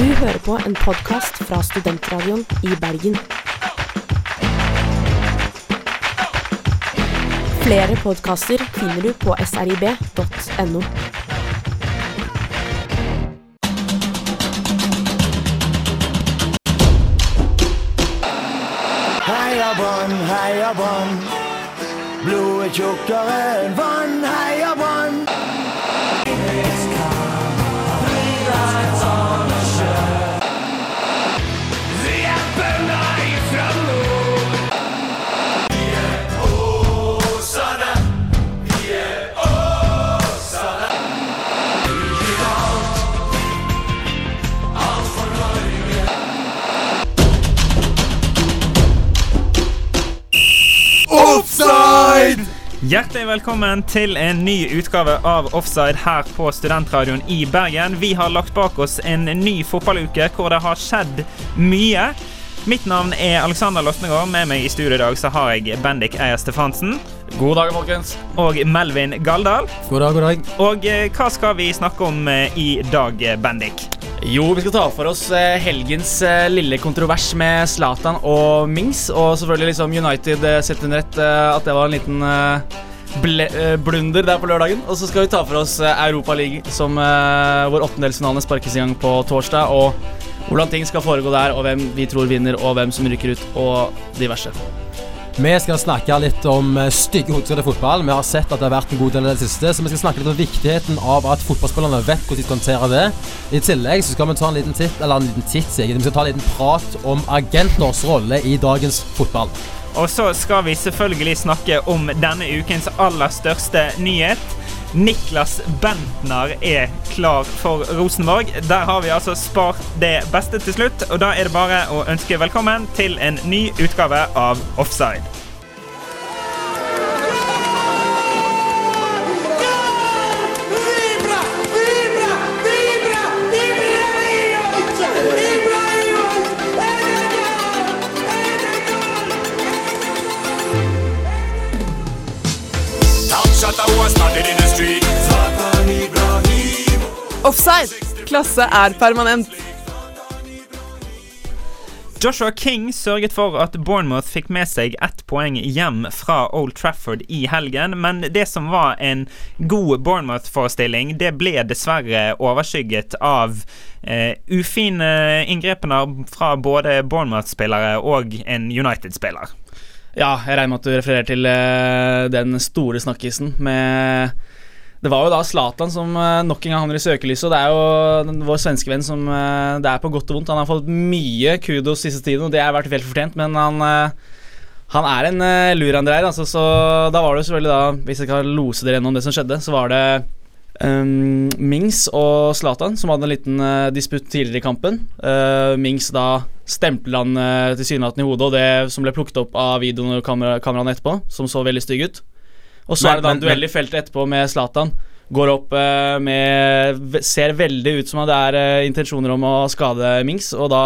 Du hører på en podkast fra Studentradioen i Bergen. Flere podkaster finner du på srib.no. Heia Brann, heia Brann. Blodet tjukkere enn vann, heia Brann. Hjertelig velkommen til en ny utgave av Offside her på Studentradioen i Bergen. Vi har lagt bak oss en ny fotballuke hvor det har skjedd mye. Mitt navn er Alexander Lotnegård. Med meg i studio i dag så har jeg Bendik Eier Stefansen. God dag, folkens. Og Melvin Galdal. God dag, god dag. Og eh, hva skal vi snakke om eh, i dag, Bendik? Jo, vi skal ta for oss eh, helgens eh, lille kontrovers med Zlatan og Mings. Og selvfølgelig liksom United eh, sett under ett at det var en liten blunder der på lørdagen. Og så skal vi ta for oss Europaligaen, hvor åttendelsfinalene sparkes i gang på torsdag. Og hvordan ting skal foregå der, og hvem vi tror vinner, og hvem som rykker ut, og diverse. Vi skal snakke litt om eh, stygge hodeskader i fotball. Vi har sett at det har vært en god del av det siste, så vi skal snakke litt om viktigheten av at fotballspillerne vet hvordan de skal håndtere det. I tillegg så skal vi ta en liten titt, eller en liten titt, sier jeg. Vi skal ta en liten prat om agenters rolle i dagens fotball. Og så skal vi selvfølgelig snakke om denne ukens aller største nyhet. Niklas Bentner er klar for Rosenborg. Der har vi altså spart det beste til slutt, og da er det bare å ønske velkommen til en ny utgave av Offside. Shot that was started in the street. Zlatan Ibrahimovic. Offside. Klasse er permanent. Joshua King sørget for at Bournemouth fikk med seg ett poeng hjem fra Old Trafford i helgen, men det som var en god Bournemouth-forestilling, det ble dessverre overskygget av eh, ufine inngrepene fra både Bournemouth-spillere og en United-spiller. Ja, jeg regner med at du refererer til eh, den store snakkisen med Det var jo da Zlatan som eh, nok en gang havner i søkelyset. og Det er jo vår svenske venn som eh, Det er på godt og vondt. Han har fått mye kudos siste tiden, og det har vært vel fortjent, men han han er en lurandreier, altså, så da var det jo selvfølgelig da Hvis jeg skal lose dere gjennom det som skjedde, så var det um, Mings og Zlatan som hadde en liten uh, disputt tidligere i kampen. Uh, Mings da stemplet han uh, tilsynelatende i hodet, og det som ble plukket opp av videoen og kamera, kameraene etterpå, som så veldig stygg ut. Og så Men- er det da en duell i feltet etterpå med Zlatan. Går opp uh, med Ser veldig ut som det er intensjoner om å skade Mings, og da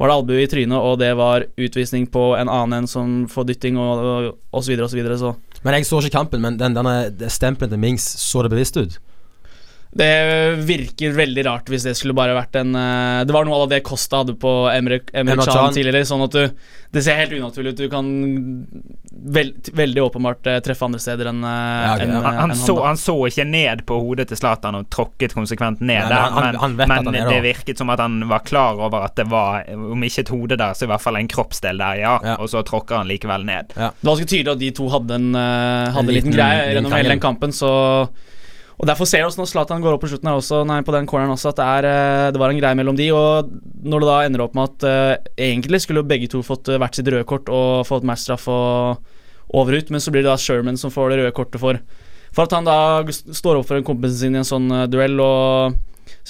var det albue i trynet, og det var utvisning på en annen en som får dytting, og, osv., osv. så videre og så videre. Så Men jeg så ikke kampen, men den, denne stempelen til Mings så det bevisst ut. Det virker veldig rart hvis det skulle bare vært en eh, Det var noe av det Costa hadde på Emre, Emre Emre Can Can. tidligere, sånn at du Det ser helt unaturlig ut. Du kan veld, veldig åpenbart eh, treffe andre steder enn uh, Ja, okay. en, Han, han, en så, han så ikke ned på hodet til Zlatan og tråkket konsekvent ned der, men han- men, han men det der. virket som at han var klar over at det var, om ikke et hode der, så i hvert fall en kroppsdel der, ja. Ja. Og så tråkker han likevel ned. Det var ganske tydelig at de to hadde en, eh, hadde En en liten, liten- greie gjennom hele den kampen, så Og Derfor ser vi også når Zlatan går opp på slutten her også, nei, på den corneren også, at det, er, eh, det var en greie mellom de. Og når det da ender opp med at uh, egentlig skulle jo begge to fått eh, hvert sitt røde kort og fått matchstraff og over ut, men så blir det da Sherman som får det røde kortet for For at han da står opp for en kompisen sin i en sånn uh, duell, og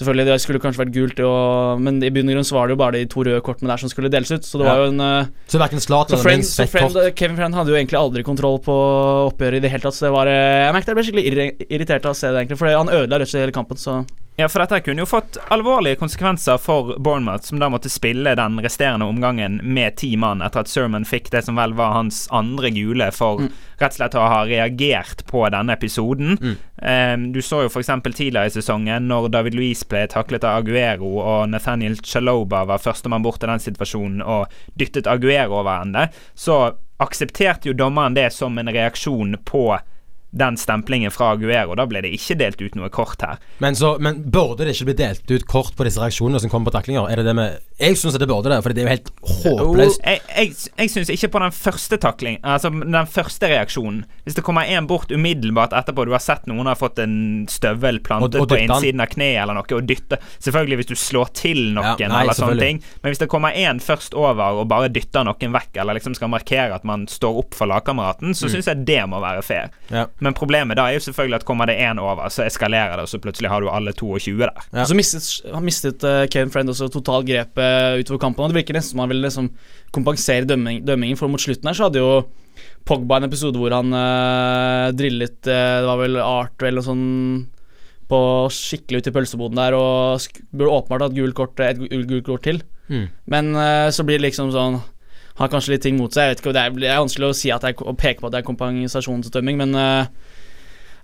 Selvfølgelig, det skulle kanskje vært gult, og, men i bunn og grunn så var det jo bare de to røde kortene der som skulle deles ut. Så det var jo en uh, Så verken så, Zlatan eller Mings så fikk kort. Kevin Friend hadde jo egentlig aldri kontroll på oppgjøret i det hele tatt. Så det var uh, Jeg merket jeg ble skikkelig irritert av å se det, egentlig. For han ødela rett og slett hele kampen. Så Ja, for dette kunne jo fått alvorlige konsekvenser for Bournemouth, som da måtte spille den resterende omgangen med ti mann etter at Sermon fikk det som vel var hans andre gule for rett og slett å ha reagert på denne episoden. Eh, du så jo f.eks. tidligere i sesongen, når David Louise ble taklet av Aguero og Nathaniel Chaloba var førstemann bort i den situasjonen og dyttet Aguero over ende, så aksepterte jo dommeren det som en reaksjon på den stemplingen fra Aguero. Da ble det ikke delt ut noe kort her. Men, så, men burde det ikke bli delt ut kort på disse reaksjonene som kommer på taklinger? Er det det med Jeg syns det burde det, for det er jo helt håpløst. Jeg, jeg, jeg syns ikke på den første takling Altså den første reaksjonen. Hvis det kommer en bort umiddelbart etterpå, du har sett noen har fått en støvel plantet Og- og på innsiden av kneet eller noe, og dytter Selvfølgelig hvis du slår til noen Ja, nei, eller sånne ting, men hvis det kommer en først over og bare dytter noen vekk, eller liksom skal markere at man står opp for lagkameraten, så syns jeg det må være fair. Mm. Ja. Men problemet da er jo selvfølgelig at kommer det én over, så eskalerer det, og så plutselig har du alle 22 der. Ja. Og så mistet, har mistet uh, Kane Friend også totalt grepet utover kampen. Og det virker nesten som han ville liksom kompensere dømming, dømmingen, for mot slutten her så hadde jo Pogba en episode hvor han uh, drillet eh, Det var vel Artwell eller noe sånn på skikkelig ut i pølseboden der og burde åpenbart hatt gult kort, et gu- gult kort til. Mm. Men eh, så blir det liksom sånn Har kanskje litt ting mot seg. Jeg vet ikke, det er, det er vanskelig å si at det er, å peke på at det er kompensasjonsdømming, men uh,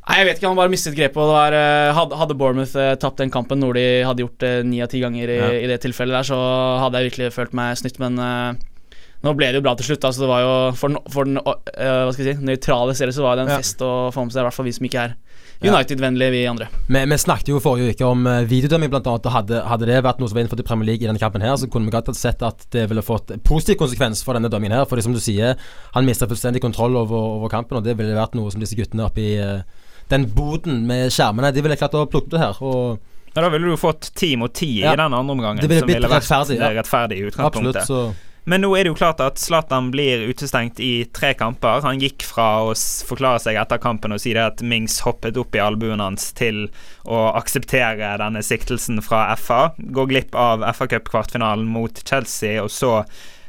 Nei, jeg vet ikke, han bare mistet grepet. Og det var, eh, hadde, Bournemouth eh, tapt den kampen, noe de hadde gjort ni av ti ganger i, Ja. i det tilfellet der, så hadde jeg virkelig følt meg snytt, men uh, nå ble det jo bra til slutt. Altså, det var jo For den, for den uh, hva skal jeg si, nøytrale seere så var det en Ja. fest å få med seg, i hvert fall vi som ikke er. United-vennlige, vi andre. Vi, vi snakket jo forrige uke om eh, videodømming, annet. Hadde, hadde det vært noe som var innenfor i Premier League i denne kampen, her så kunne vi godt ha sett at det ville fått positiv konsekvens for denne dømmingen. her Fordi som du sier, han mista fullstendig kontroll over, over kampen, og det ville vært noe som disse guttene oppi uh, den boden med skjermene De ville klart å plukke det her. Og Ja, Da ville du fått ti mot ti Ja. i den andre omgangen. Det ville som blitt ville vært rettferdig, ja. rettferdig i absolutt, så Men nå er det jo klart at Zlatan blir utestengt i tre kamper. Han gikk fra å forklare seg etter kampen og si det at Mings hoppet opp i albuen hans, til å akseptere denne siktelsen fra FA. Går glipp av FA Cup-kvartfinalen mot Chelsea, og så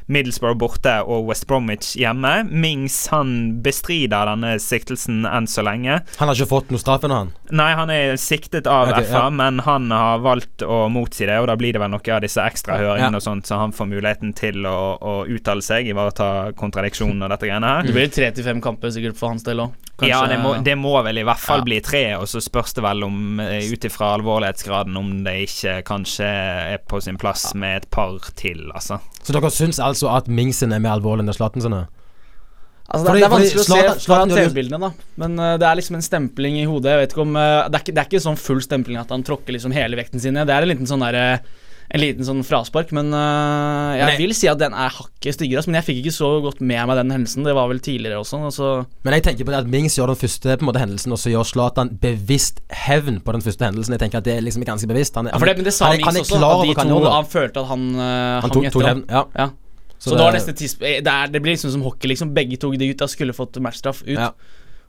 Middlesbrough borte og West Bromwich hjemme. Mings han bestrider denne siktelsen enn så lenge. Han har ikke fått noe straff ennå, han. Nei, han er siktet av okay, FA, ja. men han har valgt å motsi det, og da blir det vel noe av disse ekstra høringene Ja. og sånt, så han får muligheten til å, å uttale seg, ivareta kontradiksjonen og dette greiene her. Det blir tre til fem kamper sikkert for hans del òg. Ja, det må, det må vel i hvert fall Ja. bli tre, og så spørs det vel om, eh, ut ifra alvorlighetsgraden, om det ikke kanskje er på sin plass med et par til, altså. Så dere syns altså at Mingsen er mer alvorlig enn det Zlatan sin er? Altså, det, Fordi- det er vanskelig fordi å se fra TV-bildene, da. Men uh, det er liksom en stempling i hodet. Jeg vet ikke om uh, det, er ikke, det er ikke sånn full stempling at han tråkker liksom hele vekten sin ned. Det er en liten sånn derre En liten sånn fraspark, men jeg Men jeg- vil si at den er hakket styggere. Men jeg fikk ikke så godt med meg den hendelsen. Det var vel tidligere også. Altså. Men jeg tenker på det at Mings gjør den første måte hendelsen, og så gjør Zlatan bevisst hevn på den første hendelsen. Jeg tenker at det er liksom ganske bevisst. Han er, ja, det, det sa han Mings han også. klar At over de hva han to. Han følte at han, uh, Han tok, tok hevn. Ja. Ja. Så, det var neste tidsp- det, er, det blir liksom som hockey, liksom. Begge to de gutta skulle fått matchstraff ut. Ja.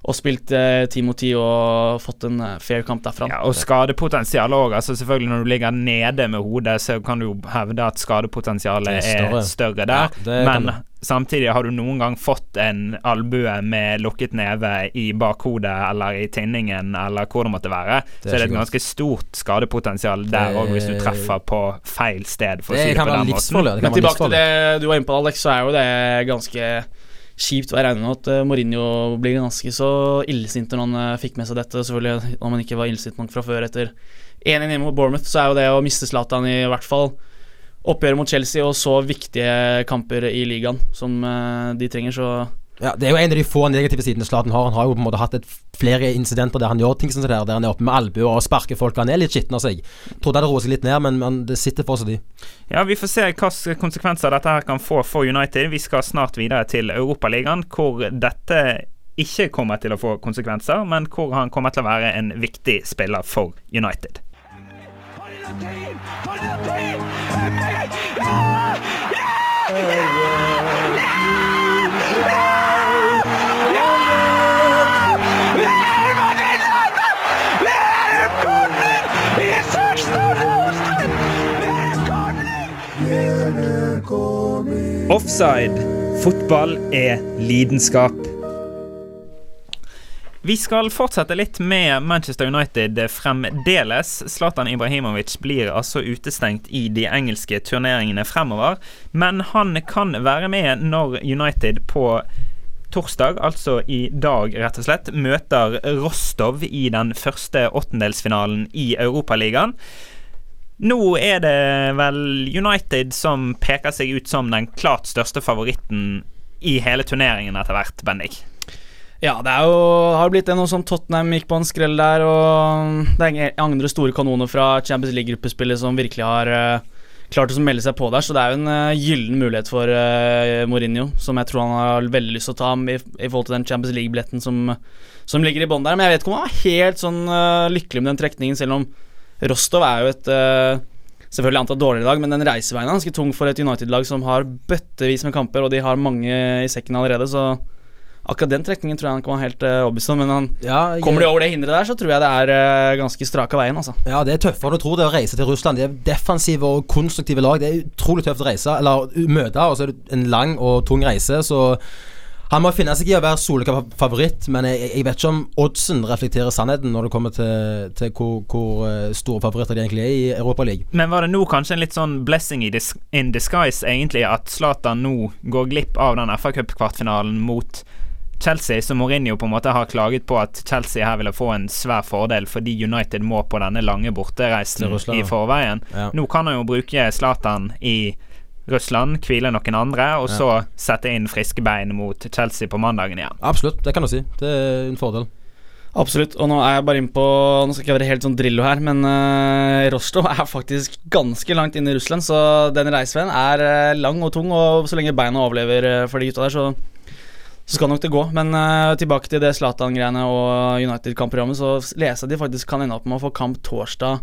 Og spilt eh, ti mot ti og fått en eh, fair kamp derfra. Ja, og skadepotensial òg. Altså selvfølgelig når du ligger nede med hodet, så kan du jo hevde at skadepotensialet er er er større. der. Ja. Men du. samtidig, har du noen gang fått en albue med lukket neve i bakhodet eller i tinningen eller hvor det måtte være, Det så er det et ganske stort skadepotensial der òg, hvis du treffer på feil sted, for å si Det det på den måten. Men tilbake til det du var inne på, Alex, så er jo det ganske kjipt. Jeg regner med at eh, Mourinho blir ganske så illsint når han eh, fikk med seg dette. Selvfølgelig Om han ikke var illsint nok fra før etter 1-1 hjemme mot Bournemouth, så er jo det å miste Zlatan i hvert fall oppgjøret mot Chelsea og så viktige kamper i ligaen som eh, de trenger, så Ja, det er jo en av de få negative sidene Zlatan har. Han har jo på en måte hatt et, flere incidenter der han gjør ting som det der, der han er oppe med albuer og sparker folk. Han er litt skitten av seg. Trodde det hadde roet seg litt ned, men, men det sitter fortsatt i. Ja, Vi får se hvilke konsekvenser dette her kan få for United. Vi skal snart videre til Europaligaen, hvor dette ikke kommer til å få konsekvenser, men hvor han kommer til å være en viktig spiller for United. Offside. Fotball er lidenskap. Vi skal fortsette litt med Manchester United fremdeles. Zlatan Ibrahimovic blir altså utestengt i de engelske turneringene fremover. Men han kan være med når United på torsdag, altså i dag rett og slett, møter Rostov i den første åttendelsfinalen i Europaligaen. Nå er det vel United som peker seg ut som den klart største favoritten i hele turneringen etter hvert, Bendik. Ja, det jo, har blitt noe som Tottenham gikk på en skrell der, og det er andre store kanoner fra Champions League-gruppespillet som virkelig har uh, klart å melde seg på der, så det er jo en uh, gyllen mulighet for uh, Mourinho, som jeg tror han har veldig lyst til å ta i, i forhold til den Champions League-billetten som, som, ligger i bånn der. Men jeg vet ikke om han er helt sånn lykkelig med den trekningen, selv om Rostov er jo et Selvfølgelig antatt dårligere lag, men den reiseveien er ganske tung for et United-lag som har bøttevis med kamper, og de har mange i sekken allerede, så Akkurat den trekningen tror jeg han kan være helt uh, overbevist om, men han, ja, jeg, kommer de over det hinderet der, så tror jeg det er uh, ganske strak av veien. Altså. Ja, det er tøffere du tror det å reise til Russland. De er defensive og konstruktive lag. Det er utrolig tøft å reise, eller møte, og så er det en lang og tung reise, så han må finne seg i å være soleklar favoritt, men jeg, jeg, vet ikke om oddsen reflekterer sannheten når det kommer til, til hvor, hvor, eh, store favoritter de egentlig er i Europaligaen. Men var det nå kanskje en litt sånn blessing in disguise, egentlig, at Zlatan nå går glipp av den FA Cup-kvartfinalen mot Chelsea, så Mourinho på en måte har klaget på at Chelsea her ville få en svær fordel fordi United må på denne lange bortereisen i forveien. Ja. Nå kan han jo bruke Zlatan i Russland, hvile noen andre, og ja. så sette inn friske bein mot Chelsea på mandagen igjen. Absolutt, det kan du si. Det er en fordel. Absolutt. Og nå er jeg bare inn på Nå skal ikke jeg være helt sånn Drillo her, men uh, Rostov er faktisk ganske langt inn i Russland, så den reiseveien er uh, lang og tung, og så lenge beina overlever uh, for de gutta der, så så skal nok det gå. Men uh, tilbake til det Zlatan-greiene og United-kampprogrammet, så leser jeg de faktisk kan ende opp med å få kamp torsdag,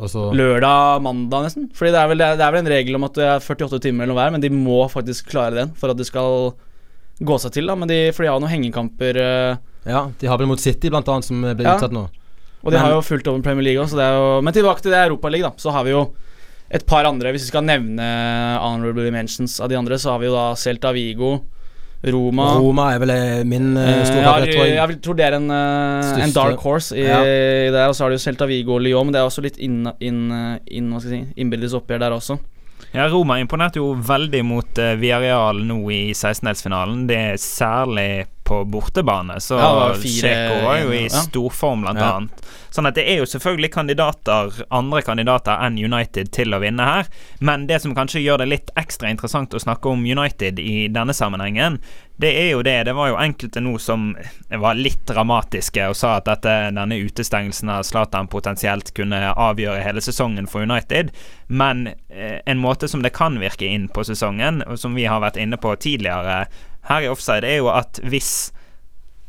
Også. lørdag, mandag nesten. Fordi det er, vel, det er, vel, en regel om at det er 48 timer eller noe hver, men de må faktisk klare den for at det skal gå seg til. da Men de, For de har noen hengekamper. Uh, ja, de har vel mot City, blant annet, som ble ja. utsatt nå. Og de men, har jo fulgt over Premier League òg, Men tilbake til det Europaligaen, da. Så har vi jo et par andre, hvis vi skal nevne honorable mentions av de andre, så har vi jo da Celta Vigo. Roma. Roma er vel eh, min uh, store favoritt, tror jeg. Jeg tror det er en, uh, en dark horse i, ja. i der. Og så har du Celta Vigo og Lyon, men det er også litt inn, inn, inn, hva skal jeg si, innbyrdes oppgjør der også. Ja, Roma imponerte jo veldig mot uh, Villarreal nå i 16-delsfinalen. Det er særlig på bortebane, så ja, Sjeko var jo i storform, blant ja. annet. Sånn at det er jo selvfølgelig kandidater, andre kandidater enn United til å vinne her. Men det som kanskje gjør det litt ekstra interessant å snakke om United i denne sammenhengen, det er jo det. Det var jo enkelte nå som var litt dramatiske og sa at dette, denne utestengelsen av Zlatan potensielt kunne avgjøre hele sesongen for United. Men eh, en måte som det kan virke inn på sesongen, og som vi har vært inne på tidligere her i offside, er jo at hvis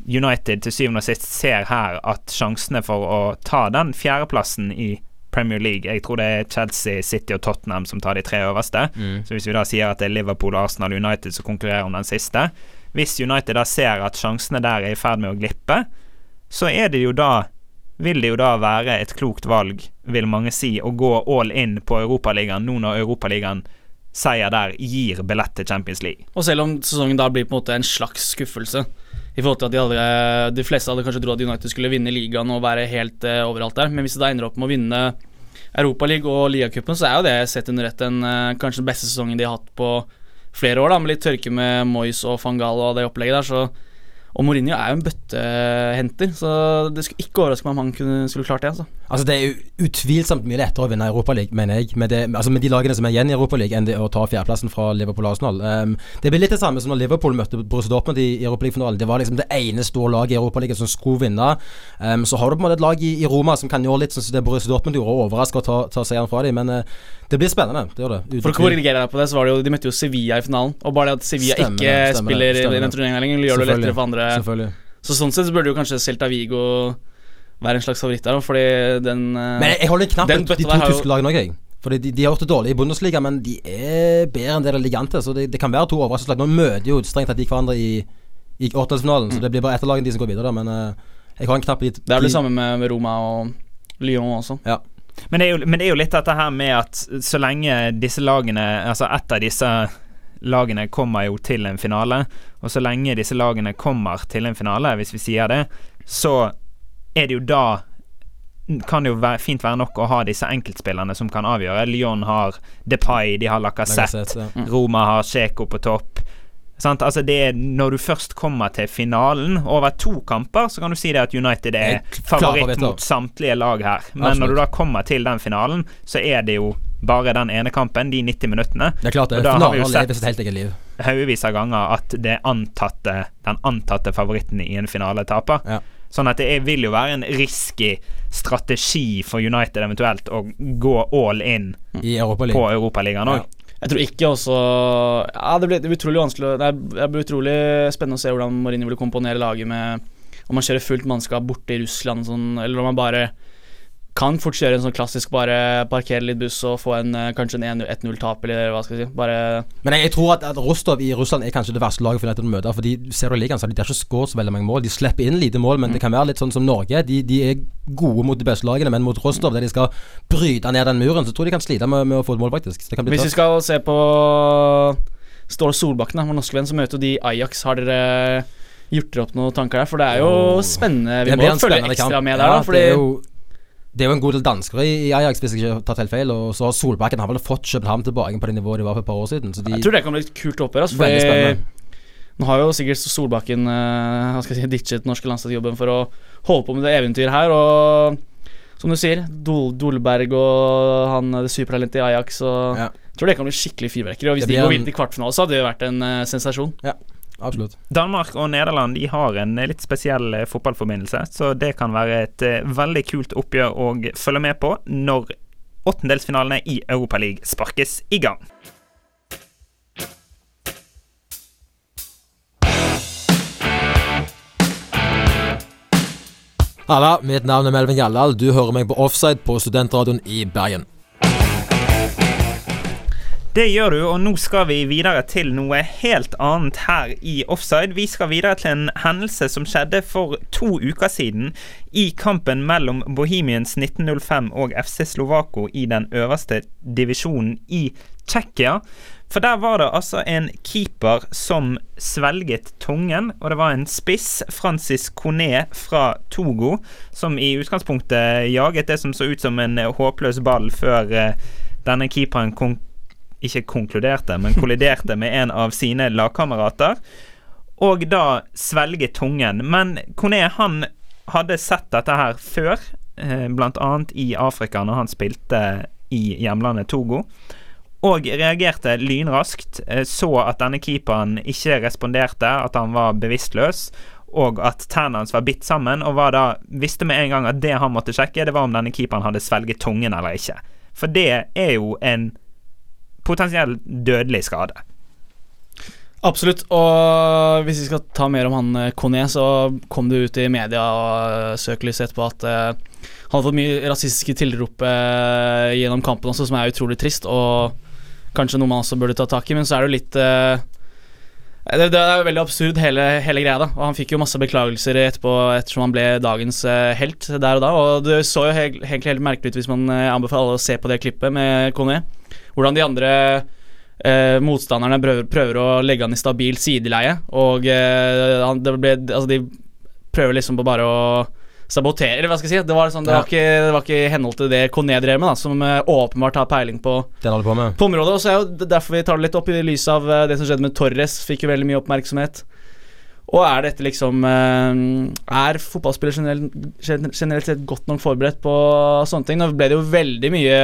United til syvende og sist ser her at sjansene for å ta den fjerdeplassen i Premier League Jeg tror det er Chelsea, City og Tottenham som tar de tre øverste. Mm. Så hvis vi da sier at det er Liverpool, Arsenal og United som konkurrerer om den siste Hvis United da ser at sjansene der er i ferd med å glippe, så er det jo da vil det jo da være et klokt valg, vil mange si, å gå all in på Europaligaen nå når Europaligaen seier der gir billett til Champions League. Og selv om sesongen da blir på en måte en slags skuffelse, i forhold til at de, hadde, de fleste hadde kanskje trodd at United skulle vinne ligaen og være helt uh, overalt der. Men hvis de da ender opp med å vinne Europaligaen og ligacupen, så er jo det sett under ett uh, kanskje den beste sesongen de har hatt på flere år, da, med litt tørke med Moyes og Fangal og det opplegget der. Så og Mourinho er jo en bøttehenter, så det skulle ikke overraske meg om han kunne, skulle klart det. Altså. altså Det er jo utvilsomt mye lettere å vinne Europaligaen, mener jeg, med, det, altså med de lagene som er igjen i Europaligaen, enn det å ta fjerdeplassen fra Liverpool og Arsenal. Um, det blir litt det samme som når Liverpool møtte Borussia Dortmund i Europaligafinalen. Det var liksom det ene store laget i Europaligaen som skulle vinne. Um, så har du på en måte et lag i, i Roma som kan gjøre litt sånn som det Borussia Dortmund gjorde, og overraske og ta, ta seieren fra dem. Men uh, det blir spennende. Det gjør det. For å korrigere deg på det, så var det jo De møtte jo Sevilla i finalen. Og bare det at Sevilla stemmer, ikke stemmer, spiller i den turneringa lenger, gjør det lettere for andre. Så sånn sett så burde jo kanskje Celta Vigo være en slags favoritt der, fordi den eh, Men jeg holder en knapp på de to tyske lagene òg, jeg. Fordi de, de, har gjort det dårlig i Bundesliga, men de er bedre enn det det ligger an til. Så det, det, kan være to overraskelseslag. Nå møter jo strengt tatt de hverandre i, i åttendelsfinalen, mm. så det blir bare ett av lagene de som går videre. Men uh, jeg har en knapp i Det er vel det samme med, med Roma og Lyon også. Ja. Men det, jo, men det, er jo, litt dette her med at så lenge disse lagene Altså ett av disse lagene kommer jo til en finale. Og så lenge disse lagene kommer til en finale, hvis vi sier det, så er det jo da kan det jo være, fint være nok å ha disse enkeltspillerne som kan avgjøre. Lyon har Depay, de har Lacassette, ja. Roma har Sjeko på topp. Sant? Altså det er Når du først kommer til finalen, over to kamper, så kan du si det at United er favoritt, mot samtlige lag her. Men Absolutt. når du da kommer til den finalen, så er det jo bare den ene kampen, de 90 minuttene. Det er klart det. Og da har vi jo sett- lever sitt helt eget liv. Haugevis av ganger at det antatte, den antatte favoritten i en finale taper. Ja. Sånn at det vil jo være en risky strategi for United eventuelt å gå all in I Europa på Europaligaen òg. Jeg tror ikke også Ja, det blir, utrolig vanskelig Det blir utrolig spennende å se hvordan Mourinho vil komponere laget med Om man kjører fullt mannskap borte i Russland sånn, eller om man bare kan fort kjøre en sånn klassisk bare parkere litt buss og få en eh, kanskje en 1-0-tap, eller hva skal jeg si. Bare Men jeg, jeg tror at, at Rostov i Russland er kanskje det verste laget for å møte. Fordi ser du ligaen, så de de har ikke skåret så veldig mange mål. De slipper inn lite mål, men det kan være litt sånn som Norge. De, de er gode mot de beste lagene, men mot Rostov, der de skal bryte ned den muren, så tror jeg de kan slite med, med å få et mål, faktisk. Hvis vi skal se på Ståle Solbakken, da, vår norske venn, så møter de Ajax. Har dere gjort dere opp noen tanker der? For det er jo spennende. Vi må følge ekstra kamp. med der, Ja, da. Fordi det, er jo, en god del danskere i, i Ajax, hvis jeg ikke har tatt helt feil. Og så har Solbakken har vel fått København tilbake på det nivået de var for et par år siden. Så de, jeg tror det kan bli et kult oppgjør. Altså, Veldig spennende. nå har jo sikkert Solbakken uh, hva skal jeg si, ditchet den norske landslagsjobben for å holde på med det eventyret her. Og som du sier, Dol Dolberg og han det supertalentet i Ajax. Og Ja. Jeg tror det kan bli skikkelig fyrverkeri. Og hvis de går videre til kvartfinale, så hadde det vært en uh, sensasjon. Absolutt. Danmark og Nederland de har en eh, litt spesiell eh, fotballforbindelse, så det kan være et eh, veldig kult oppgjør å følge med på når åttendelsfinalene i Europaligaen sparkes i gang. Halla, mitt navn er Melvin Gjallal. Du hører meg på Offside på Studentradioen i Bergen. Det gjør du, og nå skal vi videre til noe helt annet her i Offside. Vi skal videre til en hendelse som skjedde for to uker siden i kampen mellom Bohemians 1905 og FC Slovako i den øverste divisjonen i Tsjekkia. For der var det altså en keeper som svelget tungen, og det var en spiss, Francis Coné fra Togo, som i utgangspunktet jaget det som så ut som en eh, håpløs ball før eh, denne keeperen kon ikke konkluderte, men kolliderte med en av sine lagkamerater, og da svelget tungen. Men Kone han hadde sett dette her før, bl.a. blant annet i Afrika, når han spilte i hjemlandet Togo og reagerte lynraskt. eh, Så at denne keeperen ikke responderte, at han var bevisstløs, og at tennene hans var bitt sammen, og var da, visste med en gang at det han måtte sjekke, det var om denne keeperen hadde svelget tungen eller ikke. For det er jo en potensiell dødelig skade. Absolutt. Og hvis vi skal ta mer om han eh, Kone, så kom det ut i media og søkelyset etterpå at eh, han har fått mye rasistiske tilrop eh, gjennom kampen også, som er utrolig trist, og kanskje noe man også burde ta tak i, men så er det jo litt det, det er veldig absurd, hele, hele greia. da Og Han fikk jo masse beklagelser etterpå ettersom han ble dagens helt der og da. Og det så jo helt, helt merkelig ut hvis man anbefaler alle å se på det klippet med Kone. Hvordan de andre eh, motstanderne prøver, prøver å legge han i stabil sideleie. Og eh, han, det ble, altså de prøver liksom på bare å sabotere, eller hva skal jeg si. Det var, sånn, det var, ikke, det var ikke i henhold til det Kone drev med, da, som eh, åpenbart har peiling på på med. på området. Og så er jo derfor vi tar det litt opp i lys av eh, det som skjedde med Torres. Fikk jo veldig mye oppmerksomhet. Og er dette liksom eh, Er fotballspillere generelt, generelt sett godt nok forberedt på sånne ting? Nå ble det jo veldig mye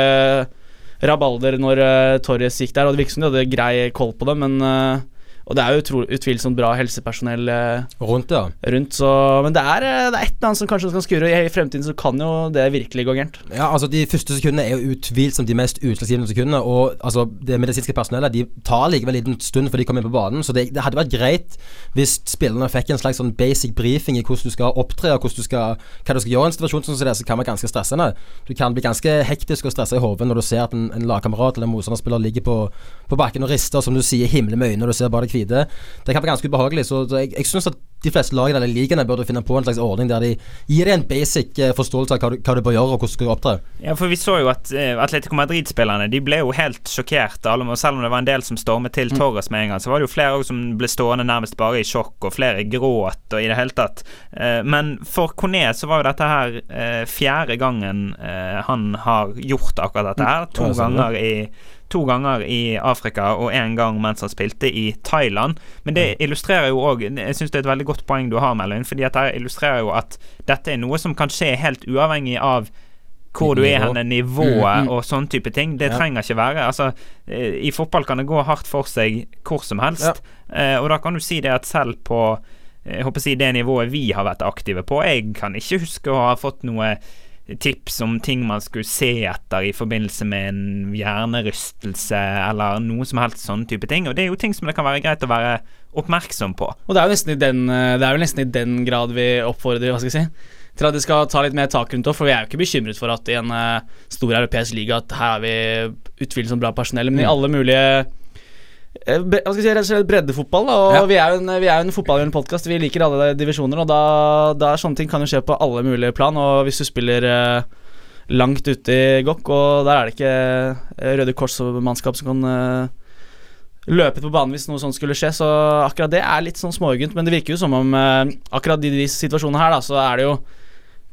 rabalder når uh, Torres gikk der, og det virket som de hadde grei koll på det, men eh, Og det er jo utvilsomt bra helsepersonell eh, Rundt, ja. rundt, så Men det er, eh, det er et eller annet som kanskje skal skure. I fremtiden så kan jo det virkelig gå gærent. Ja, altså De første sekundene er jo utvilsomt de mest utslagsgivende sekundene. Og altså det medisinske personellet De tar likevel en liten stund før de kommer inn på banen. Så det, det hadde vært greit hvis spillerne fikk en slags sånn basic briefing i hvordan du skal opptre, og hvordan du skal, hva du skal gjøre i en situasjon som det, så kan være ganske stressende. Du kan bli ganske hektisk og stressa i hodet når du ser at en, en lagkamerat eller en motstanderspiller ligger på, på bakken og rister, som du sier, himler med øynene, og du ser bare det hvite. Det kan være ganske ubehagelig. Så jeg, jeg syns at de fleste lagene eller ligaene burde finne på en slags ordning der de gir deg en basic eh, forståelse av hva du, hva du bør gjøre, og hvordan du skal opptre. Ja, for vi så jo at uh, Atletico Madrid-spillerne De ble jo helt sjokkert. Selv om det var en del som stormet til Torres med en gang, så var det jo flere som ble stående nærmest bare i sjokk, og flere gråt og i det hele tatt. Uh, men for Coné så var jo dette her uh, fjerde gangen han har gjort akkurat dette her. To Ja, sånn, ganger i To ganger i Afrika og én gang mens han spilte i Thailand. Men det illustrerer jo òg Jeg syns det er et veldig godt poeng du har, Melvin, fordi at det illustrerer jo at dette er noe som kan skje helt uavhengig av hvor du er henne, nivået Mm, mm. og sånn type ting. Det Ja. trenger ikke være Altså, eh, i fotball kan det gå hardt for seg hvor som helst. ja. og da kan du si det at selv på eh, jeg håper å si det nivået vi har vært aktive på Jeg kan ikke huske å ha fått noe tips om ting man skulle se etter i forbindelse med en hjernerystelse eller noe som helst sånn type ting. Og det er jo ting som det kan være greit å være oppmerksom på. Og det er jo nesten i den, eh, det er vel nesten i den grad vi oppfordrer hva skal jeg si, til at de skal ta litt mer tak rundt det. For vi er jo ikke bekymret for at i en eh, stor europeisk liga at her har vi utvilsomt bra personell, men i alle mulige hva skal jeg si, rett og slett breddefotball. Da, og Ja. vi er jo en, vi er en fotballgjørende podkast. Vi liker alle divisjoner, og da, da er sånne ting kan jo skje på alle mulige plan. Og hvis du spiller eh, langt ute i Gokk, og der er det ikke eh, Røde Kors-mannskap som kan eh, løpe på banen hvis noe sånt skulle skje. Så akkurat det er litt sånn småugent. men det virker jo som om eh, akkurat i de situasjonene her, da, så er det jo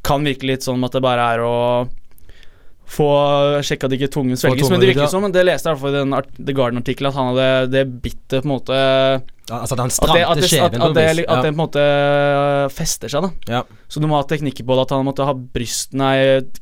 Kan virke litt sånn at det bare er å få sjekka at ikke tungen svelges. Men det virker ja. som, det leste jeg i den The Garden-artikkelen, at han hadde det bittet på en måte Ja, altså at han at det, stramte at, det, at, at, på det, at ja. at det på en måte fester seg, da. ja. Så du må ha teknikker på det, at han måtte ha bryst, nei,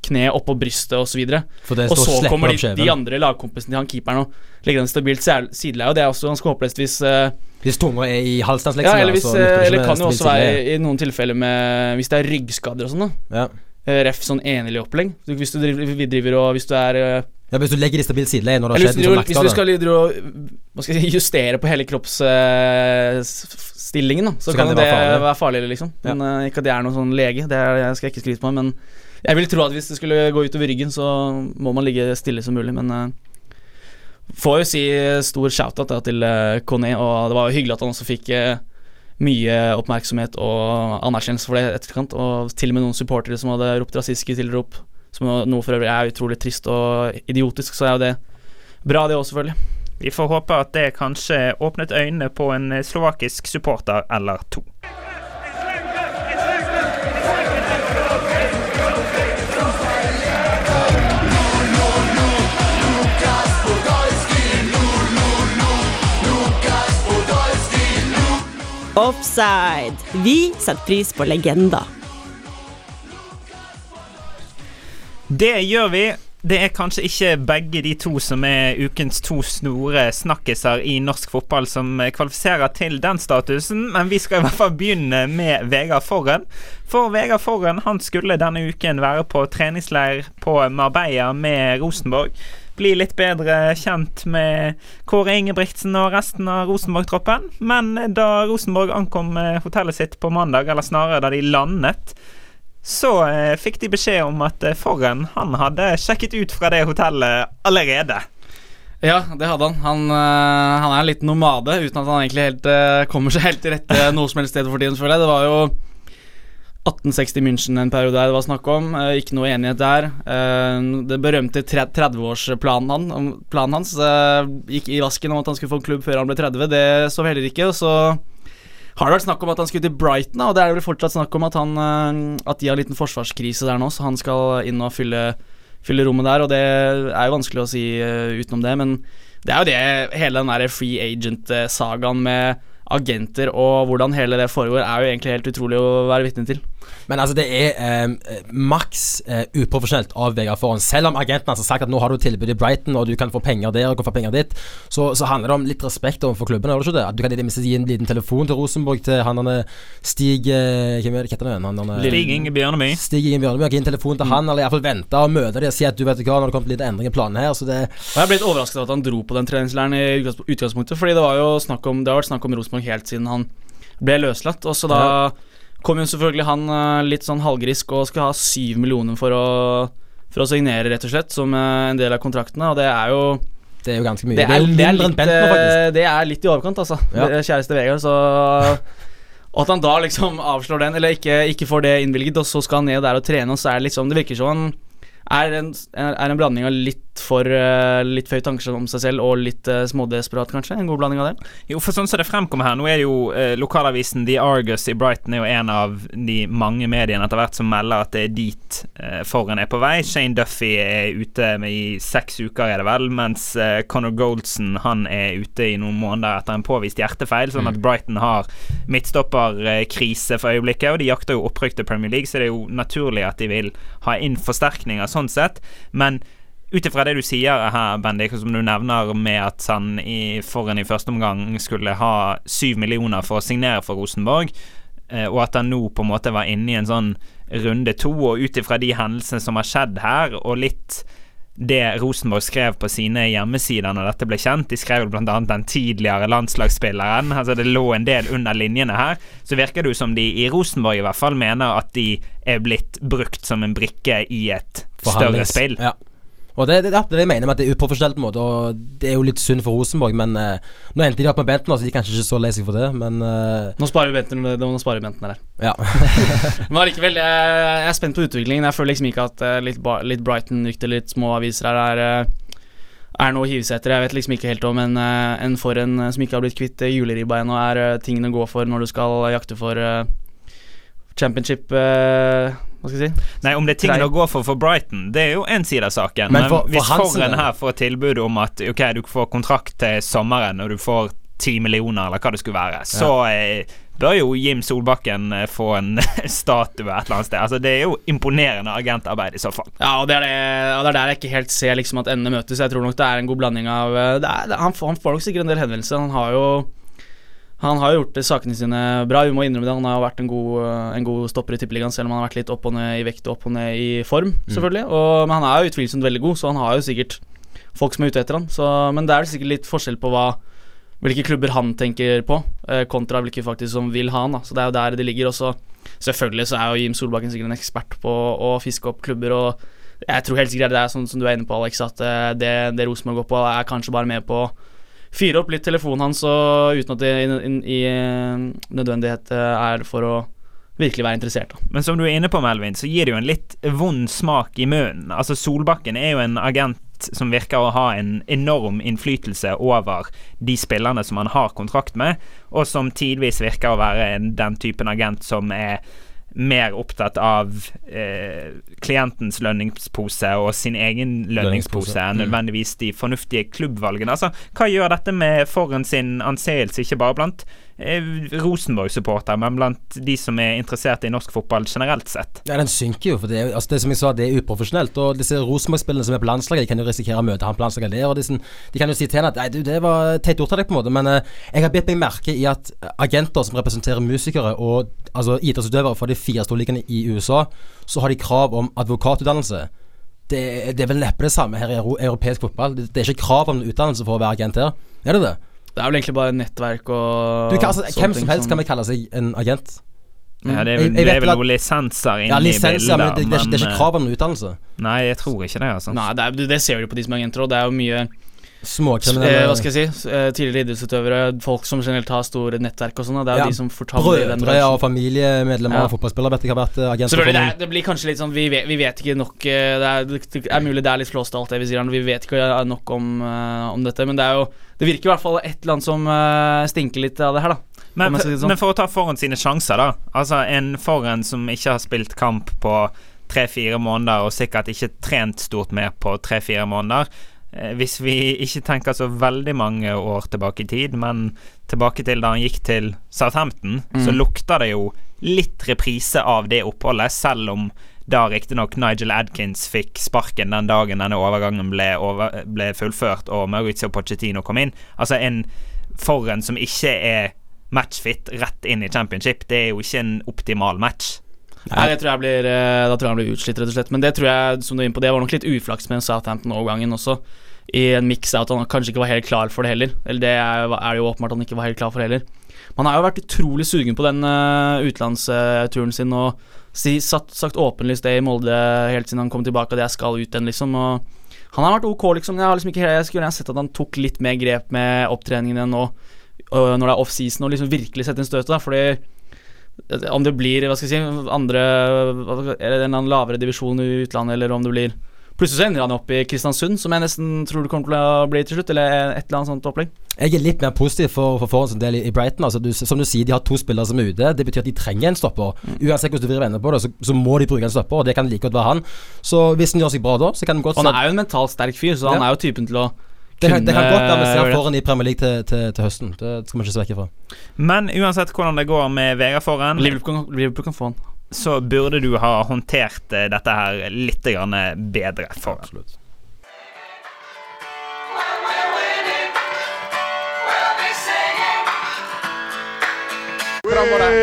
kne oppå brystet osv. Og, Og så kommer de, de andre lagkompisene til han keeperen og legger den stabilt sideleie, og det er også ganske håpløst hvis eh, Hvis tunga er i halsen, liksom. Ja, eller, hvis, eh, eller kan jo også være i, i noen tilfeller med Hvis det er ryggskader og sånn, da. ja. Eh, Ref sånn enelig opplegg. Hvis du driver, vi driver og Hvis du er eh, ja, Hvis du legger i stabil sideleie når det har skjedd en driver- hvis du skal drive Hva skal si justere på hele kroppsstillingen, uh, så, Så kan, det det være farlig. være farlig, liksom. Men eh, Ikke at jeg er noen sånn lege, det er, jeg skal ikke skryte på meg, men jeg vil tro at hvis det skulle gå utover ryggen, så må man ligge stille som mulig, men uh, Får jo si stor shout-out til uh, Kone, og det var jo hyggelig at han også fikk eh, mye oppmerksomhet og anerkjennelse for det etterkant, og til og med noen supportere som hadde ropt rasistiske tilrop, som noe for øvrig er utrolig trist og idiotisk, så er jo det bra, det òg, selvfølgelig. Vi får håpe at det kanskje åpnet øynene på en slovakisk supporter eller to. Offside. Vi setter pris på legender. Det gjør vi. Det er kanskje ikke begge de to som er ukens to store snakkiser i norsk fotball som kvalifiserer til den statusen, men vi skal i hvert fall begynne med Vegard Forren. For Vegard Forren han skulle denne uken være på treningsleir på Marbella med Rosenborg. Bli litt bedre kjent med Kåre Ingebrigtsen og resten av Rosenborg-troppen. Men da Rosenborg ankom eh, hotellet sitt på mandag, eller snarere da de landet, så eh, fikk de beskjed om at eh, Forren han hadde sjekket ut fra det hotellet allerede. Ja, det hadde han. Han, han er en liten nomade, uten at han egentlig helt kommer seg helt til rette noe som helst sted for tiden, føler jeg. Det var jo 1860 München en periode der det var snakk om. Eh, ikke noe enighet der. Eh, det berømte 30-årsplanen han, planen hans eh, gikk i vasken om at han skulle få en klubb før han ble 30. Det så heller ikke. Og så har det vært snakk om at han skulle til Brighton, og det er vel fortsatt snakk om at, han, øh, at de har en liten forsvarskrise der nå, så han skal inn og fylle fylle rommet der, og det er jo vanskelig å si eh, utenom det, men det er jo det hele den der free agent-sagaen med agenter og hvordan hele det foregår, er jo egentlig helt utrolig å være vitne til. Men altså, det er eh, maks eh, uprofesjonelt av Vegard Foran. Selv om agenten har sagt at nå har du tilbud i Brighton, og du kan få penger der og du kan få penger dit, så, så handler det om litt respekt overfor klubben. Gjør det ikke det? At du kan i det minste gi en liten telefon til Rosenborg, til han han Stig eh, Hvem er det, hva heter han? er- Stig Inge Bjørneby. Stig Ingen Bjørneby. Gi en telefon til han, eller iallfall vente og møte dem og si at du vet hva, nå har det kommet litt endring i planene her, så det Og Jeg ble litt overrasket over at han dro på den treningsleiren i utgangspunktet, fordi det var jo snakk om Det har vært snakk om Rosenborg helt siden han ble løslatt, og så da kom jo selvfølgelig han eh, litt sånn halvgrisk og skal ha syv millioner for å for å signere, rett og slett, som eh, en del av kontraktene, og det er jo Det er jo ganske mye. Det er, det er, litt, nå, eh, det er litt i overkant, altså. Ja. Det- Kjæreste Vegard, så Og at han da liksom avslår den, eller ikke, ikke får det innvilget, og så skal han ned der og trene, og så er det liksom Det virker som han er en, er en blanding av litt for uh, litt for høye tanker om seg selv og litt uh, smådesperat, kanskje. En god blanding av det. Jo, for sånn som det fremkommer her, nå er det jo uh, lokalavisen The Argus i Brighton er jo en av de mange mediene etter hvert som melder at det er dit uh, Forren er på vei. Shane Duffy er ute med i seks uker, er det vel, mens Conor Goldson han er ute i noen måneder etter en påvist hjertefeil, sånn at Mm. Brighton har midtstopperkrise for øyeblikket, og de jakter jo opprykk til Premier League, så det er jo naturlig at de vil ha inn forsterkninger sånn sett, men ut ifra det du sier her, Bendik, som du nevner med at han i, foran i første omgang skulle ha syv millioner for å signere for Rosenborg, eh, og at han nå på en måte var inne i en sånn runde to, og ut ifra de hendelsene som har skjedd her, og litt det Rosenborg skrev på sine hjemmesider når dette ble kjent. De skrev bl.a. den tidligere landslagsspilleren. Altså Det lå en del under linjene her. Så virker det jo som de i Rosenborg i hvert fall mener at de er blitt brukt som en brikke i et større spill. Ja. Og det, det, det er mener vi at det er uprofesjonelt, på en måte og det er jo litt synd for Rosenborg. Men eh, nå endte de opp med Benten, så de er kanskje ikke så lei seg for det, men eh, Nå sparer vi Benten, nå sparer vi Bentner her. ja. Men allikevel, jeg, jeg er spent på utviklingen. Jeg føler liksom ikke at eh, litt, litt Brighton-rykter, litt små aviser her er eh, er noe å hive seg etter. Jeg vet liksom ikke helt om en, eh, en for en som ikke har blitt kvitt juleribba ennå, er tingene å gå for når du skal jakte for eh, championship eh, Hva skal jeg si? Nei, om det er tingene å gå for for Brighton, det er jo én side av saken. Men for- for hvis Forren her får tilbud om at ok, du får kontrakt til sommeren, og du får ti millioner, eller hva det skulle være, så ja. bør jo Jim Solbakken eh, få en statue et eller annet sted. Altså, det er jo imponerende agentarbeid i så fall. Ja, og det er, det, og det er der jeg ikke helt ser liksom at endene møtes. Jeg tror nok det er en god blanding av eh, det er, det, han, får- han får nok sikkert en del henvendelser. Han har jo Han har gjort det, sakene sine bra, vi må innrømme det. Han har vært en god, eh, en god stopper i Tippeligaen, selv om han har vært litt opp og ned i vekt og opp og ned i form, selvfølgelig. Og, men han er jo utvilsomt veldig god, så han har jo sikkert folk som er ute etter han. Så, men det er sikkert litt forskjell på hva hvilke klubber han tenker på, eh, kontra hvilke faktisk som vil ha han. da Så det er jo der det ligger. Og så selvfølgelig så er jo Jim Solbakken sikkert en ekspert på å fiske opp klubber. Og jeg tror helt sikkert det er sånn som du er inne på, Alex, at eh, det, det Rosenborg går på, er kanskje bare med på fyre opp litt telefonen hans, og uten at det i, i, i eh, nødvendighet eh, er for å virkelig være interessert. da Men som du er inne på, Melvin, så gir det jo en litt vond smak i munnen. Altså, Solbakken er jo en agent som virker å ha en enorm innflytelse over de spillerne som han har kontrakt med, og som tidvis virker å være den typen agent som er mer opptatt av eh, klientens lønningspose og sin egen lønningspose enn mm. nødvendigvis de fornuftige klubbvalgene. Altså, hva gjør dette med Foren sin anseelse, ikke bare blant eh, Rosenborg-supporter, men blant de som er interessert i norsk fotball generelt sett? Ja, den synker jo. For det, altså det som jeg sa, det er uprofesjonelt. Og disse Rosenborg-spillerne som er på landslaget, de kan jo risikere å møte han på landslaget der. Og sånn- de kan jo si til henne at nei, du, det var teit gjort av deg, på en måte. Men eh, jeg har bitt meg merke i at agenter som representerer musikere og altså idrettsutøvere fra de fire storligene i USA, så har de krav om advokatutdannelse. Det, det er vel neppe det samme her i europeisk fotball. Det, det er ikke krav om utdannelse for å være agent her. Er det det? Det er vel egentlig bare nettverk og Du kan, altså, sånne hvem som helst kan vel kalle seg en agent. Ja, det er, vel- det er vel noen lisenser inni Ja, i bildet, ja, men det, det, er ikke- det er men, ikke krav om utdannelse. eh, Nei, jeg tror ikke det, altså. Nei, det, er, det ser vi jo på de som er agenter òg. Det er jo mye eh, Småkriminelle Hva skal jeg si? eh, tidligere idrettsutøvere, folk som generelt har store nettverk og sånn. Det er jo Ja, de som fortaler i den Brødre og familiemedlemmer Ja. og fotballspillere vet jeg har vært eh, agenter det, er, det blir kanskje litt sånn Vi vet, vi vet ikke nok eh, det er, det er mulig det er litt flåst alt det vi sier her, Vi vet ikke eh, nok om, eh, om dette, men det er jo Det virker i hvert fall et eller annet som eh, stinker litt av det her, da. Men, sånn. men for å ta foran sine sjanser, da. Altså En foran som ikke har spilt kamp på tre-fire måneder, og sikkert ikke trent stort mer på tre-fire måneder. Eh, Hvis vi ikke tenker så veldig mange år tilbake i tid, men tilbake til da han gikk til Southampton, så Mm. lukter det jo litt reprise av det oppholdet, selv om da riktignok Nigel Adkins fikk sparken den dagen denne overgangen ble, over, ble fullført og Maurizio Pochettino kom inn. Altså en forren som ikke er matchfit rett inn i championship, det er jo ikke en optimal match. Nei, det tror jeg blir eh, Da tror jeg han blir utslitt, rett og slett. Men det tror jeg, som du er inne på, det var nok litt uflaks med Southampton-overgangen også. I en av at han kanskje ikke var helt klar for det heller. Eller det er, jo åpenbart han ikke var helt klar for heller. Man har jo vært utrolig sugen på den uh, utenlandsturen sin og satt, sagt åpenlyst det i Molde helt siden han kom tilbake, og det jeg skal ut den, liksom. Og han har vært ok, liksom. Jeg har liksom ikke jeg skulle gjerne sett at han tok litt mer grep med opptreningen igjen nå, når det er offseason, og liksom virkelig sette inn støtet. Fordi Om det blir hva skal jeg si, andre Eller en lavere divisjon i utlandet, eller om det blir Plutselig så ender han opp i Kristiansund, som jeg nesten tror det kommer til å bli til slutt. Eller et eller annet sånt opplegg. Jeg er litt mer positiv for, for Foran del i, Brighton. Altså, du, som du sier, De har to spillere som er ute. Det betyr at de trenger en stopper. Uansett hvordan du vil vende på det, så, så må de bruke en stopper. Og det kan like godt være han. Så hvis han gjør seg bra da, så kan de godt Han er jo en mentalt sterk fyr, så han Ja. er jo typen til å det, kan, det kan godt være vi ser Foren Foran i Premier League til, til, til høsten. Det skal vi ikke se vekk ifra. Men uansett hvordan det går med Vegard Foren Liverpool kan, få han. så burde du ha håndtert eh, dette her litt grann bedre. For. Absolutt.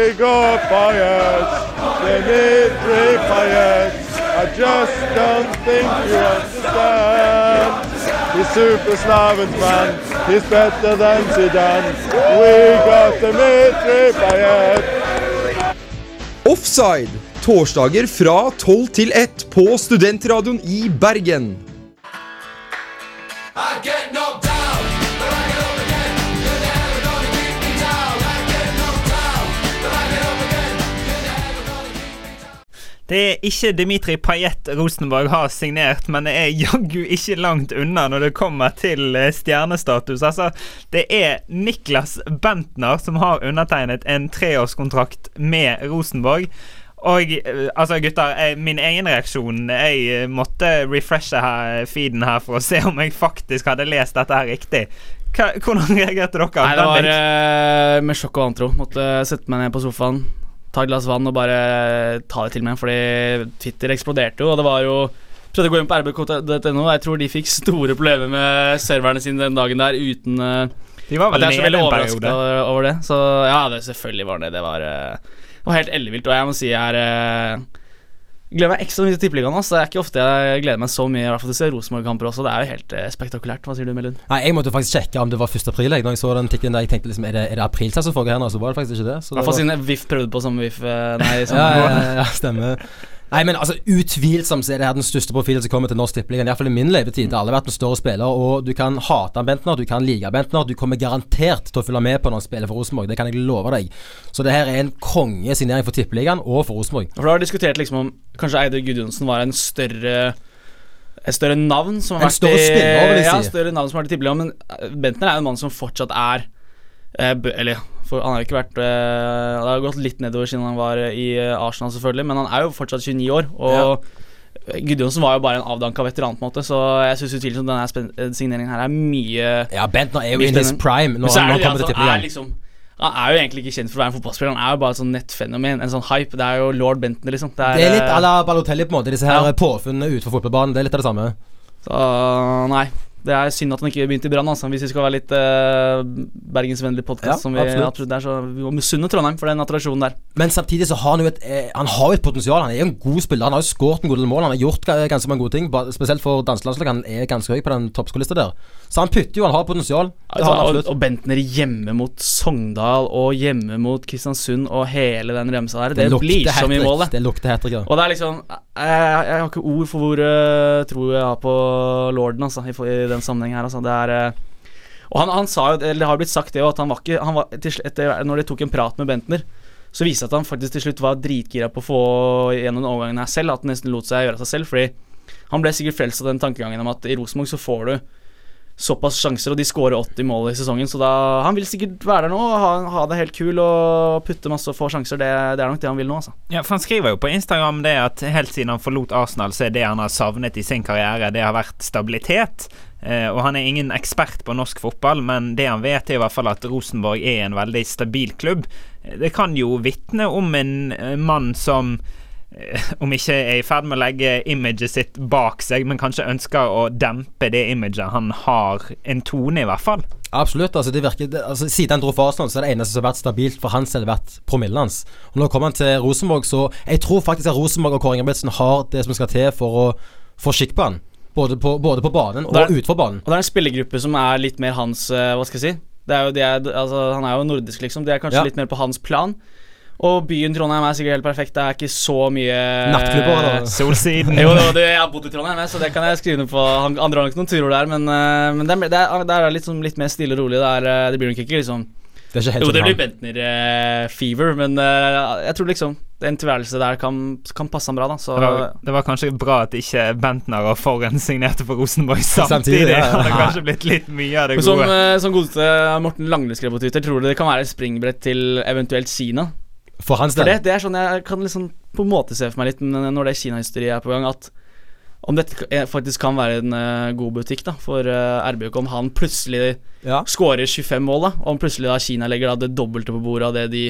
We got Payet, Dimitri fired. I just don't think you understand. He's super Slavens man, he's better than Zidane. We got Dimitri Payet. Offside. Torsdager fra 12 til 1 på Studentradioen i Bergen. Det er ikke Dimitri Payet Rosenborg har signert, men det er jaggu ikke langt unna når det kommer til eh, stjernestatus. Altså, det er Niklas Bentner som har undertegnet en treårskontrakt med Rosenborg. Og eh, altså, gutter, jeg, min egen reaksjon Jeg eh, måtte refreshe her, feeden her for å se om jeg faktisk hadde lest dette her riktig. Hva, hvordan reagerte dere? Nei, det var eh, med sjokk og vantro. Måtte sette meg ned på sofaen, ta et glass vann og bare ta det til meg, fordi Twitter eksploderte jo, og det var jo Prøvde å gå inn på rbk.no, jeg tror de fikk store problemer med serverne sine den dagen der uten eh, De var vel nede en periode. over, over det. Så ja, det selvfølgelig var det. Det var, eh, det var helt ellevilt, og jeg må si jeg er eh, Gleder meg ekstra mye til Tippeligaen. Altså. Det er ikke ofte jeg gleder meg så mye i hvert fall til å se Rosenborg-kamper også. Det er jo helt eh, spektakulært. Hva sier du, Melund? Nei, Jeg måtte faktisk sjekke om det var 1. april. Jeg, når jeg så den tikken der, jeg tenkte liksom, er det, er det apriltid som foregår her nå? Så var det faktisk ikke det. I hvert fall siden VIF prøvde på samme VIF. eh, Nei, samme ja, ja, ja, ja, stemmer. Nei, men altså Utvilsomt så er det her den største profilen som kommer til Norsk tippeliga. Iallfall i min levetid. Det har aldri vært en større spiller. Og du kan hate Bentner, du kan like Bentner. Du kommer garantert til å følge med på når han spiller for Rosenborg. Det kan jeg love deg. Så det her er en kongesignering for Tippeligaen og for Rosenborg. For da har diskutert liksom om kanskje Eidur Gudjonsen var en større et større navn som har En vært større spiller, vil jeg ja, si. større navn som har vært i Tippeligaen, men eh, Bentner er jo en mann som fortsatt er eh, Eller for han har ikke vært eh, Det har gått litt nedover siden han var i eh, Arsenal, selvfølgelig, men han er jo fortsatt 29 år. Og Gudjonsen var jo bare en avdanka veteran, på en måte så jeg syns utvilsomt denne eh, signeringen her er mye Ja, Bentner er jo in his prime Nå, er nå kommer det til å liksom Han er jo egentlig ikke kjent for å være en fotballspiller, han er jo bare et sånn nettfenomen, en sånn hype. Det er jo lord Bentner, liksom. Det er, Det er litt eh, à la Balotelli, på en måte. Disse her Ja. påfunnene utenfor fotballbanen. Det er litt av det samme. Så nei. Det er synd at han ikke begynte i Brann, altså, hvis vi skal være litt uh, bergensvennlig podkast. Ja, som vi absolutt. absolutt er, så vi må misunne Trondheim for den attraksjonen der. Men samtidig så har han jo et eh, Han har et potensial. Han er jo en god spiller. Han har jo skåret en god del mål. Han har gjort ganske mange gode ting. Spesielt for danselandslaget. Han er ganske høy på den toppskolista der. Så han putter jo, han har potensial. Det har han og, absolutt. og Bentner hjemme mot Sogndal og hjemme mot Kristiansund og hele den remsa der. Det, blir så mye mål, det. Det lukter hat. Og det er liksom Jeg, jeg har ikke ord for hvor uh, tro jeg har på lorden, altså, i, for- den sammenheng her. Altså. Det er eh, Og han, han sa jo, eller det har blitt sagt det òg, at han var ikke han var, etter, Når de tok en prat med Bentner, så viste det at han faktisk til slutt var dritgira på å få gjennom overgangen her selv. At han nesten lot seg gjøre av seg selv. Fordi han ble sikkert frelst av den tankegangen om at i Rosenborg så får du såpass sjanser, og de skårer 80 mål i sesongen, så da Han vil sikkert være der nå ha, ha det helt kul og putte masse og få sjanser. Det, det er nok det han vil nå, altså. Ja, for Han skriver jo på Instagram det at helt siden han forlot Arsenal, så er det han har savnet i sin karriere, det har vært stabilitet. Eh, og Han er ingen ekspert på norsk fotball, men det han vet, er i hvert fall at Rosenborg er en veldig stabil klubb. Eh, Det kan jo vitne om en eh, mann som eh, om ikke er i ferd med å legge imaget sitt bak seg, men kanskje ønsker å dempe det imaget han har en tone, i hvert fall. Absolutt. altså det virker altså Siden han dro fra Arsenal, så er det eneste som har vært stabilt for hans, har vært promillen hans. Og Nå kommer han til Rosenborg, så jeg tror faktisk at Rosenborg og Kåre Ingebrigtsen har det som skal til for å få skikk på han. Både på, både på banen Og og, utenfor banen. Og det er en spillergruppe som er litt mer hans eh, Hva skal jeg si? Det er jo, det er, altså, han er jo nordisk, liksom. Det er kanskje Ja. litt mer på hans plan. Og byen Trondheim er sikkert helt perfekt. Det er ikke så mye Nattklubber, og Solsiden. Jo, det, det, jeg har bodd i Trondheim, så det kan jeg skrive ned på. Han, andre har nok noen turer der, men, eh, men det, er, det, er, det er litt, mer stille og rolig. Det, er, eh, det blir nok ikke liksom Det er Jo, det blir Bentner-fever, men uh, jeg tror liksom en tilværelse der kan, kan passe han bra, da. Så Det var, det var kanskje bra at ikke Bentner og Forhen signerte for Rosenborg samtidig. Samtidig, ja. Det hadde kanskje blitt litt mye av det Men som, gode. eh, som godeste Morten Langle skrev på Twitter, tror du det kan være et springbrett til eventuelt Kina? For hans For del. det, det er sånn jeg kan liksom på en måte se for meg litt når det Kina-hysteriet er på gang, at om dette faktisk kan være en uh, god butikk da for uh, RBK, om han plutselig Ja. skårer 25 mål, da og om plutselig da Kina legger da det dobbelte på bordet av det de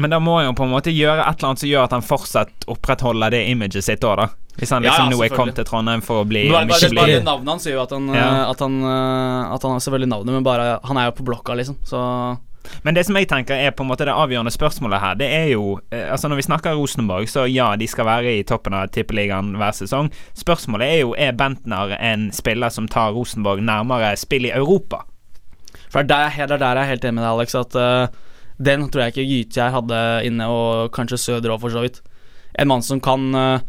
Men da må han jo på en måte gjøre et eller annet som gjør at han fortsatt opprettholder det imaget sitt òg, da. Hvis han liksom ja, nå er kommet til Trondheim for å bli bare, om bare, bare bli det navnet hans gjør jo at han, eh, Ja. at, han eh, at han har selvfølgelig navnet, men bare han er jo på blokka, liksom. Så Men det som jeg tenker er på en måte det avgjørende spørsmålet her, det er jo eh, Altså Når vi snakker Rosenborg, så ja, de skal være i toppen av tippeligaen hver sesong. Spørsmålet er jo er Bentner en spiller som tar Rosenborg nærmere spill i Europa. For det er der, er jeg helt enig med deg, Alex. At uh, den tror jeg ikke Gytjær hadde inne, og kanskje Søder òg, for så vidt. En mann som kan eh,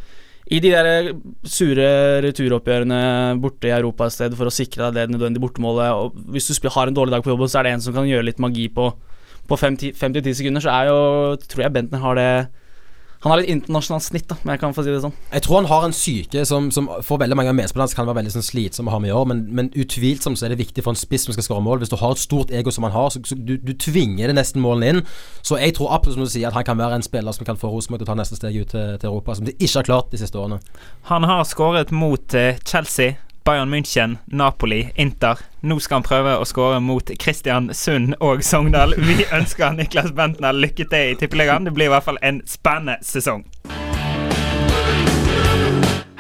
i de der sure returoppgjørene borte i Europa et sted for å sikre deg det nødvendige bortemålet. Og hvis du har en dårlig dag på jobben, så er det en som kan gjøre litt magi på På 5-10 sekunder, så er jo Tror jeg Bentner har det Han har litt internasjonalt snitt, da, om jeg kan få si det sånn. Jeg tror han har en syke som, som for veldig mange av medspillerne kan være veldig sånn slitsom å ha med å gjøre, men, men utvilsomt så er det viktig for en spiss som skal skåre mål. Hvis du har et stort ego som han har, så, så du, du tvinger det nesten målene inn. Så jeg tror absolutt som du sier at han kan være en spiller som kan få Rosenborg til å ta neste steg ut til, til Europa, som de ikke har klart de siste årene. Han har skåret mot eh, Chelsea, Bayern München, Napoli, Inter. Nå skal han prøve å skåre mot Kristiansund og Sogndal. Vi ønsker Niklas Bentner lykke til i Tippeligaen. Det blir i hvert fall en spennende sesong.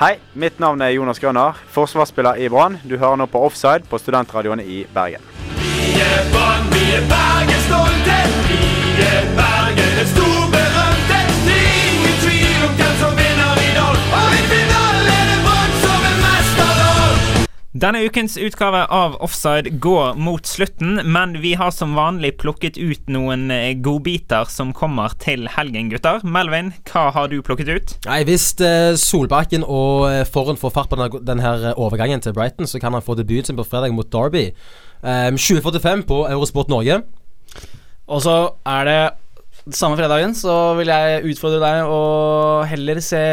Hei, mitt navn er Jonas Grønner, forsvarsspiller i Brann. Du hører nå på Offside på studentradioen i Bergen. Vi er Brann, vi er Bergen stolte. Vi er Bergen, den storberømte. Det er ingen tvil om hvem som Denne ukens utgave av Offside går mot slutten, men vi har som vanlig plukket ut noen eh, godbiter som kommer til helgen, gutter. Melvin, hva har du plukket ut? Nei, Hvis eh, Solbakken og Foran får fart på denne, denne overgangen til Brighton, så kan han få debuten sin på fredag mot Derby. Eh, 2045 på Eurosport Norge. Og så er det samme fredagen, så vil jeg utfordre deg å heller se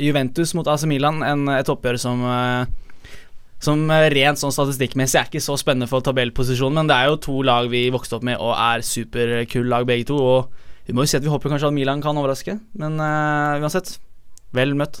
Juventus mot AC Milan enn et oppgjør som eh, som eh, rent sånn statistikkmessig er ikke så spennende for tabellposisjonen, men det er jo to lag vi vokste opp med og er superkule lag begge to. Og vi må jo si at vi håper kanskje at Milan kan overraske, men uh, uansett Vel møtt.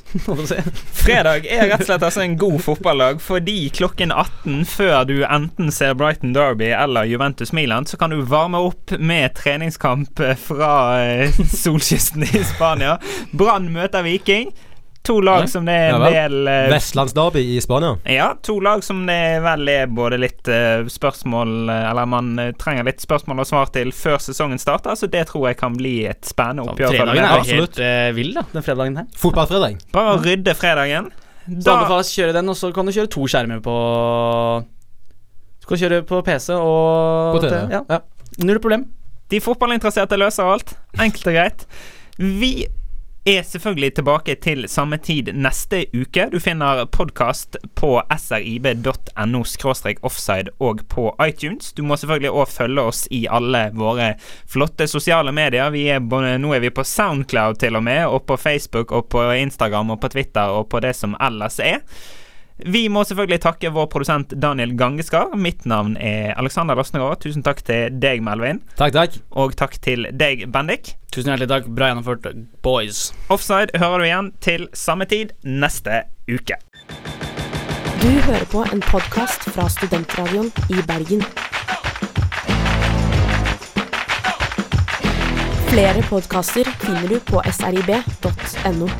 Fredag er rett og slett altså en god fotballag, fordi klokken 18 før du enten ser Brighton Derby eller Juventus Milan, så kan du varme opp med treningskamp fra eh, solkysten i Spania. Brann møter Viking. To lag som det er en ja, del uh, Vestlandsderby i Spania. Ja, to lag som det vel er både litt uh, spørsmål eh, Eller man eh, trenger litt spørsmål og svar til før sesongen starter, så det tror jeg kan bli et spennende oppgjør. Ja, Fredagen er absolutt helt uh, vill, da, den fredagen her. Fotballfredag. Bare rydde fredagen. Da anbefales kjøre den, og så kan du kjøre to skjermer på Du kan kjøre på PC og På TV. Ja. Null problem. De fotballinteresserte løser alt. Enkelt og greit. Vi er selvfølgelig tilbake til samme tid neste uke. Du finner podkast på srib.no offside og på iTunes. Du må selvfølgelig òg følge oss i alle våre flotte sosiale medier. Er både, nå er vi på Soundcloud til og med, og på Facebook og på Instagram og på Twitter og på det som ellers er. Vi må selvfølgelig takke vår produsent Daniel Gangeskar. Mitt navn er Alexander Losnegård. Tusen takk til deg, Melvin. Takk, takk. Og takk til deg, Bendik. Tusen hjertelig takk. Bra gjennomført, boys. Offside hører du igjen til samme tid neste uke. Du hører på en podkast fra Studentradioen i Bergen. Flere podkaster finner du på srib.no.